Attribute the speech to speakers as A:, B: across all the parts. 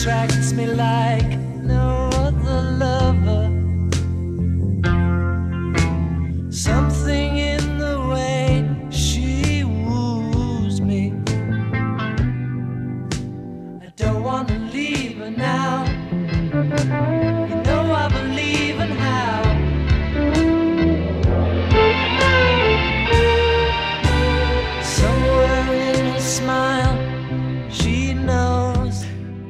A: Attracts me like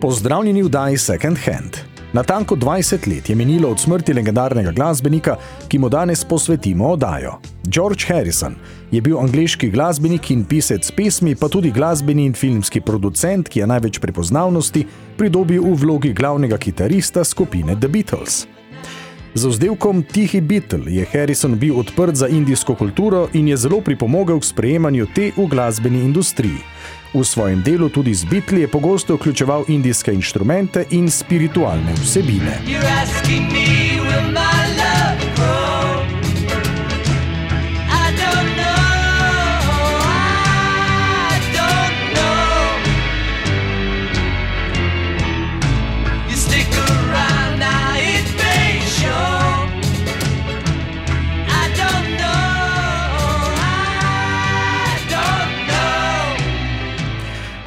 B: Pozdravljeni v Daj Second Hand. Natanko 20 let je minilo od smrti legendarnega glasbenika, ki mu danes posvetimo oddajo. George Harrison je bil angliški glasbenik in pisec pesmi, pa tudi glasbeni in filmski producent, ki je največ prepoznavnosti pridobil v vlogi glavnega kitarista skupine The Beatles. Z vzdevkom Tihi Beatle je Harrison bil odprt za indijsko kulturo in je zelo pripomogel k sprejemanju te v glasbeni industriji. V svojem delu tudi z Beatli je pogosto vključeval indijske inštrumente in spiritualne vsebine.
A: You're asking me,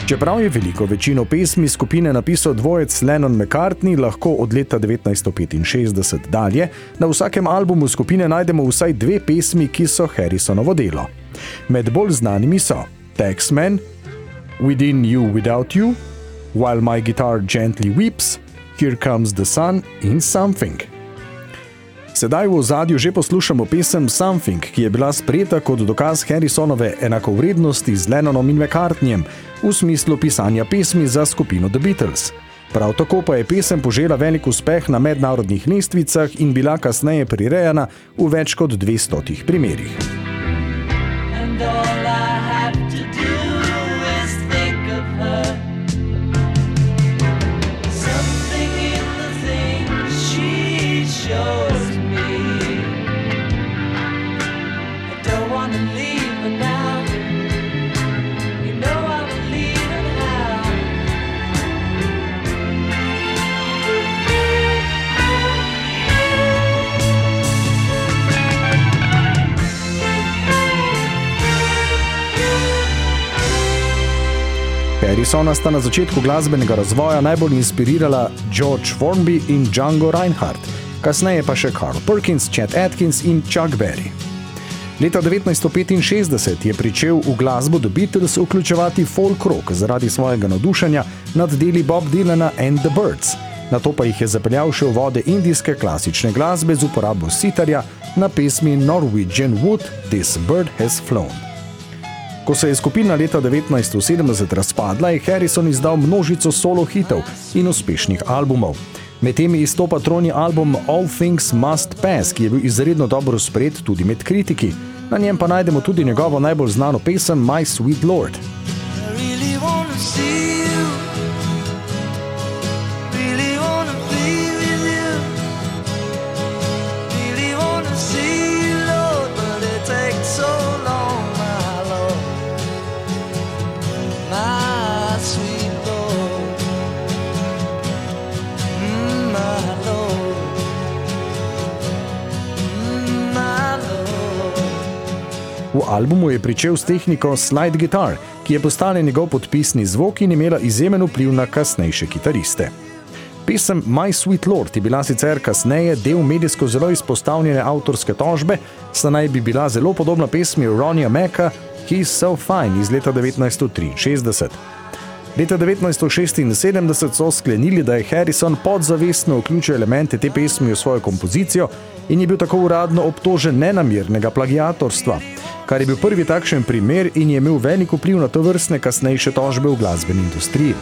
B: Čeprav je veliko večino pesmi skupine napisal dvojec Lennon McCartney, lahko od leta 1965 dalje na vsakem albumu skupine najdemo vsaj dve pesmi, ki so Harrisonovo delo. Med bolj znanimi so Taxman, Within You Without You, While My Guitar Gently Weeps, Here Comes the Sun in Something. Sedaj v ozadju že poslušamo pesem Something, ki je bila sprejeta kot dokaz Harrisonove enakovrednosti z Lennonom in McCartneyjem v smislu pisanja pesmi za skupino The Beatles. Prav tako pa je pesem požela velik uspeh na mednarodnih lestvicah in bila kasneje prirejena v več kot 200 primerih.
A: And all
B: Harrisona sta na začetku glasbenega razvoja najbolj inspirirala George Formby in Django Reinhardt, kasneje pa še Carl Perkins, Chet Atkins in Chuck Berry. Leta 1965 je pričel v glasbo The Beatles vključevati folk rock zaradi svojega navdušenja nad deli Bob Dylana and the Birds. Na to pa jih je zapeljal še v vode indijske klasične glasbe z uporabo sitarja na pesmi Norwegian Wood This Bird Has Flown. Ko se je skupina leta 1970 razpadla, je Harrison izdal množico solo hitov in uspešnih albumov. Med temi izstopa trojni album All Things Must Pass, ki je bil izredno dobro sprejet tudi med kritiki. Na njem pa najdemo tudi njegovo najbolj znano pesem My Sweet Lord.
A: I really wanna see you.
B: V albumu je pričel s tehniko slide guitar, ki je postala njegov podpisni zvok in imela izjemen vpliv na kasnejše kitariste. Pesem My Sweet Lord je bila sicer kasneje del medijsko zelo izpostavljene avtorske tožbe, saj naj bi bila zelo podobna pesmi Ronija Meka He's So Fine iz leta 1963. Leta 1976 so sklenili, da je Harrison podzavestno vključil elemente te pesmi v svojo kompozicijo in je bil tako uradno obtožen nenamernega plagiatorstva, kar je bil prvi takšen primer in je imel velik vpliv na to vrstne kasnejše tožbe v glasbeni industriji.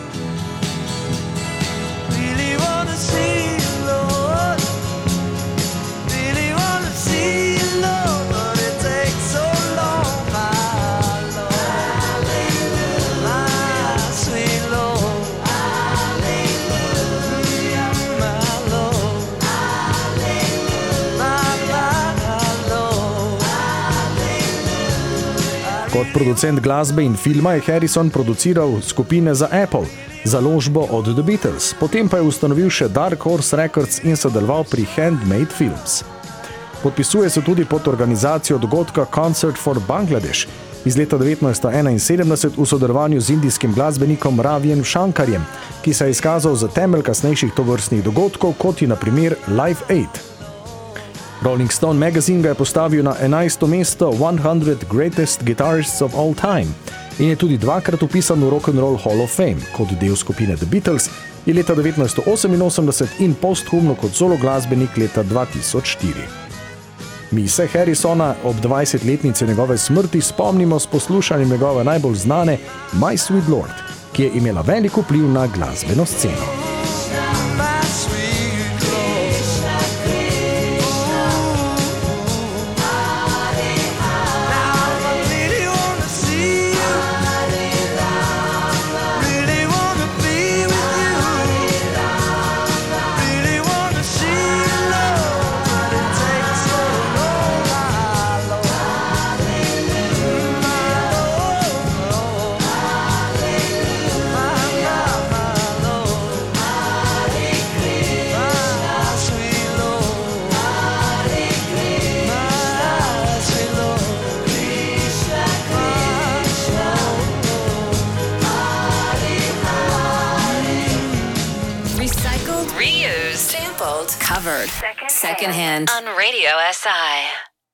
B: Kot producent glasbe in filma je Harrison produciral skupine za Apple, založbo od The Beatles, potem pa je ustanovil še Dark Horse Records in sodeloval pri Handmade Films. Podpisuje se tudi pod organizacijo dogodka Concert for Bangladesh iz leta 1971 v sodelovanju z indijskim glasbenikom Ravijem Shankarjem, ki se je izkazal za temelj kasnejših tovrstnih dogodkov, kot je na primer Live Aid. Rolling Stone magazine ga je postavil na 11. mesto 100 Greatest Guitarists of All Time in je tudi dvakrat upisan v Rock and Roll Hall of Fame kot del skupine The Beatles in leta 1988 in posthumno kot solo glasbenik leta 2004. Mi se Harrisona ob 20-letnici njegove smrti spomnimo s poslušanjem njegove najbolj znane My Sweet Lord, ki je imela velik vpliv na glasbeno sceno.
C: covered. Second, Secondhand. On Radio SI.